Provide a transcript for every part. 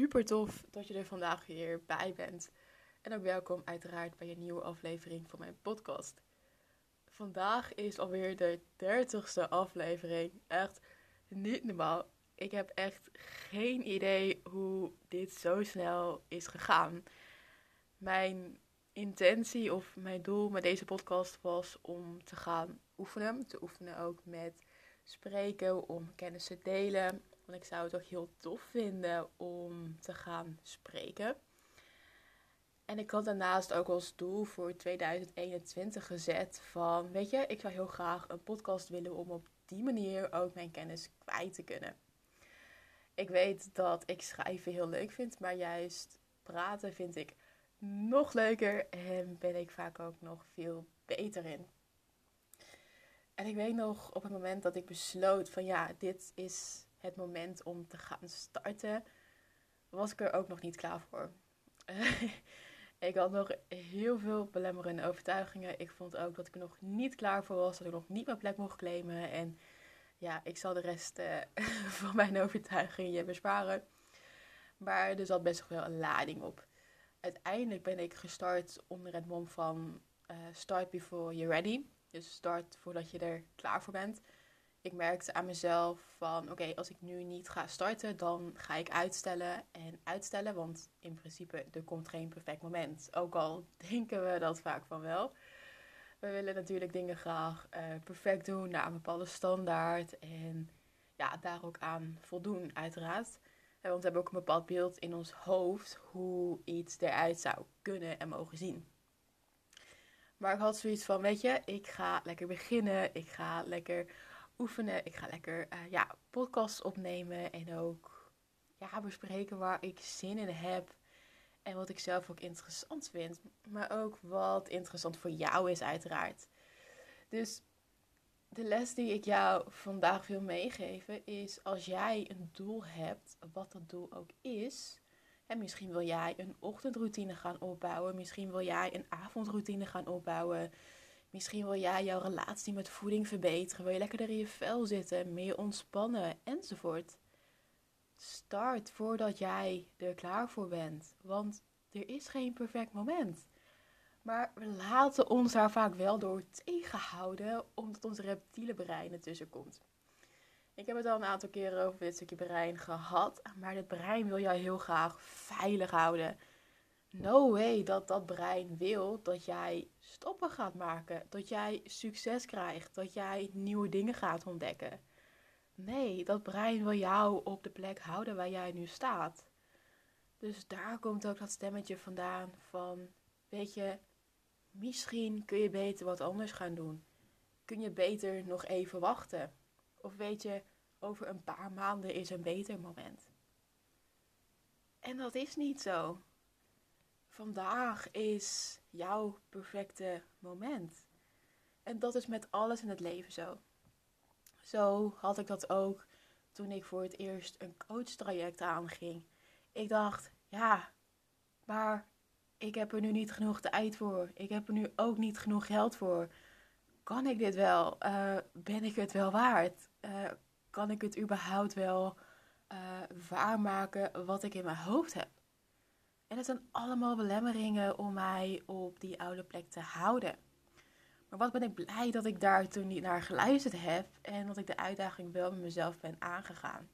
Super tof dat je er vandaag weer bij bent. En ook welkom uiteraard bij een nieuwe aflevering van mijn podcast. Vandaag is alweer de dertigste aflevering. Echt niet normaal. Ik heb echt geen idee hoe dit zo snel is gegaan. Mijn intentie of mijn doel met deze podcast was om te gaan oefenen. Te oefenen ook met spreken, om kennis te delen, ik zou het ook heel tof vinden om te gaan spreken. En ik had daarnaast ook als doel voor 2021 gezet van, weet je, ik zou heel graag een podcast willen om op die manier ook mijn kennis kwijt te kunnen. Ik weet dat ik schrijven heel leuk vind, maar juist praten vind ik nog leuker en ben ik vaak ook nog veel beter in. En ik weet nog op het moment dat ik besloot van ja, dit is het moment om te gaan starten, was ik er ook nog niet klaar voor. ik had nog heel veel belemmerende overtuigingen. Ik vond ook dat ik er nog niet klaar voor was, dat ik nog niet mijn plek mocht claimen. En ja, ik zal de rest uh, van mijn overtuigingen je besparen. Maar er zat best wel een lading op. Uiteindelijk ben ik gestart onder het mom van uh, start before you're ready. Dus start voordat je er klaar voor bent ik merkte aan mezelf van oké, als ik nu niet ga starten, dan ga ik uitstellen en uitstellen. Want in principe, er komt geen perfect moment. Ook al denken we dat vaak van wel. We willen natuurlijk dingen graag uh, perfect doen naar een bepaalde standaard. En ja, daar ook aan voldoen, uiteraard. Want we hebben ook een bepaald beeld in ons hoofd hoe iets eruit zou kunnen en mogen zien. Maar ik had zoiets van, weet je, ik ga lekker beginnen. Ik ga lekker oefenen. Ik ga lekker uh, ja, podcasts opnemen en ook ja, bespreken waar ik zin in heb. En wat ik zelf ook interessant vind. Maar ook wat interessant voor jou is, uiteraard. Dus de les die ik jou vandaag wil meegeven is: als jij een doel hebt, wat dat doel ook is. En misschien wil jij een ochtendroutine gaan opbouwen. Misschien wil jij een avondroutine gaan opbouwen. Misschien wil jij jouw relatie met voeding verbeteren. Wil je lekkerder in je vel zitten, meer ontspannen enzovoort. Start voordat jij er klaar voor bent. Want er is geen perfect moment. Maar we laten ons daar vaak wel door tegenhouden, omdat ons reptiele brein ertussen komt. Ik heb het al een aantal keren over dit stukje brein gehad, maar het brein wil jou heel graag veilig houden no way dat dat brein wil dat jij stoppen gaat maken. Dat jij succes krijgt. Dat jij nieuwe dingen gaat ontdekken. Nee, dat brein wil jou op de plek houden waar jij nu staat. Dus daar komt ook dat stemmetje vandaan van, weet je, misschien kun je beter wat anders gaan doen. Kun je beter nog even wachten. Of weet je, over een paar maanden is een beter moment. En dat is niet zo vandaag is jouw perfecte moment. En dat is met alles in het leven zo. Zo had ik dat ook toen ik voor het eerst een coachtraject aanging. Ik dacht, ja, maar ik heb er nu niet genoeg tijd voor. Ik heb er nu ook niet genoeg geld voor. Kan ik dit wel? Uh, ben ik het wel waard? Uh, kan ik het überhaupt wel uh, waarmaken wat ik in mijn hoofd heb? En het zijn allemaal belemmeringen om mij op die oude plek te houden. Maar wat ben ik blij dat ik daar toen niet naar geluisterd heb en dat ik de uitdaging wel met mezelf ben aangegaan.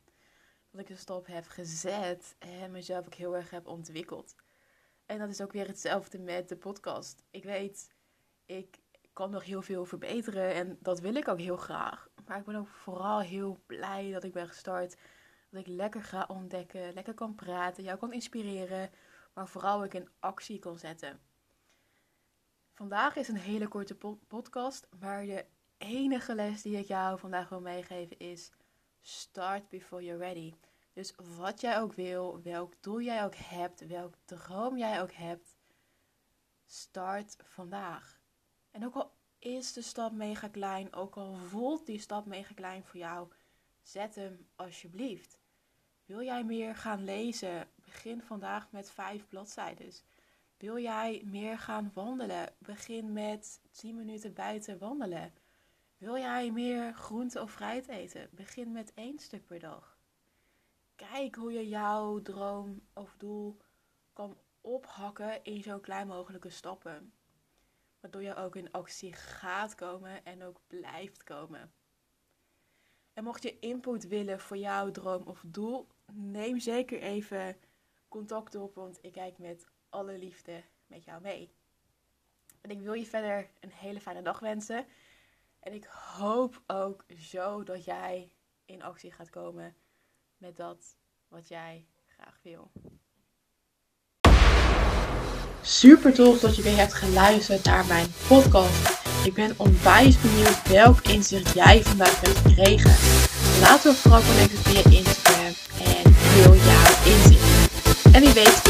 Dat ik de stop heb gezet en mezelf ook heel erg heb ontwikkeld. En dat is ook weer hetzelfde met de podcast. Ik weet, ik kan nog heel veel verbeteren en dat wil ik ook heel graag. Maar ik ben ook vooral heel blij dat ik ben gestart. Dat ik lekker ga ontdekken, lekker kan praten, jou kan inspireren maar vooral ik in actie kon zetten. Vandaag is een hele korte podcast, maar de enige les die ik jou vandaag wil meegeven is: start before you're ready. Dus wat jij ook wil, welk doel jij ook hebt, welk droom jij ook hebt, start vandaag. En ook al is de stap mega klein, ook al voelt die stap mega klein voor jou, zet hem alsjeblieft. Wil jij meer gaan lezen? Begin vandaag met vijf bladzijden. Wil jij meer gaan wandelen? Begin met 10 minuten buiten wandelen. Wil jij meer groente of fruit eten? Begin met één stuk per dag. Kijk hoe je jouw droom of doel kan ophakken in zo klein mogelijke stappen. Waardoor je ook in actie gaat komen en ook blijft komen. En mocht je input willen voor jouw droom of doel, neem zeker even contact op, want ik kijk met alle liefde met jou mee. En ik wil je verder een hele fijne dag wensen. En ik hoop ook zo dat jij in actie gaat komen met dat wat jij graag wil. Super tof dat je weer hebt geluisterd naar mijn podcast. Ik ben onwijs benieuwd welk inzicht jij vandaag hebt gekregen. Laten we vooral connecten via Instagram en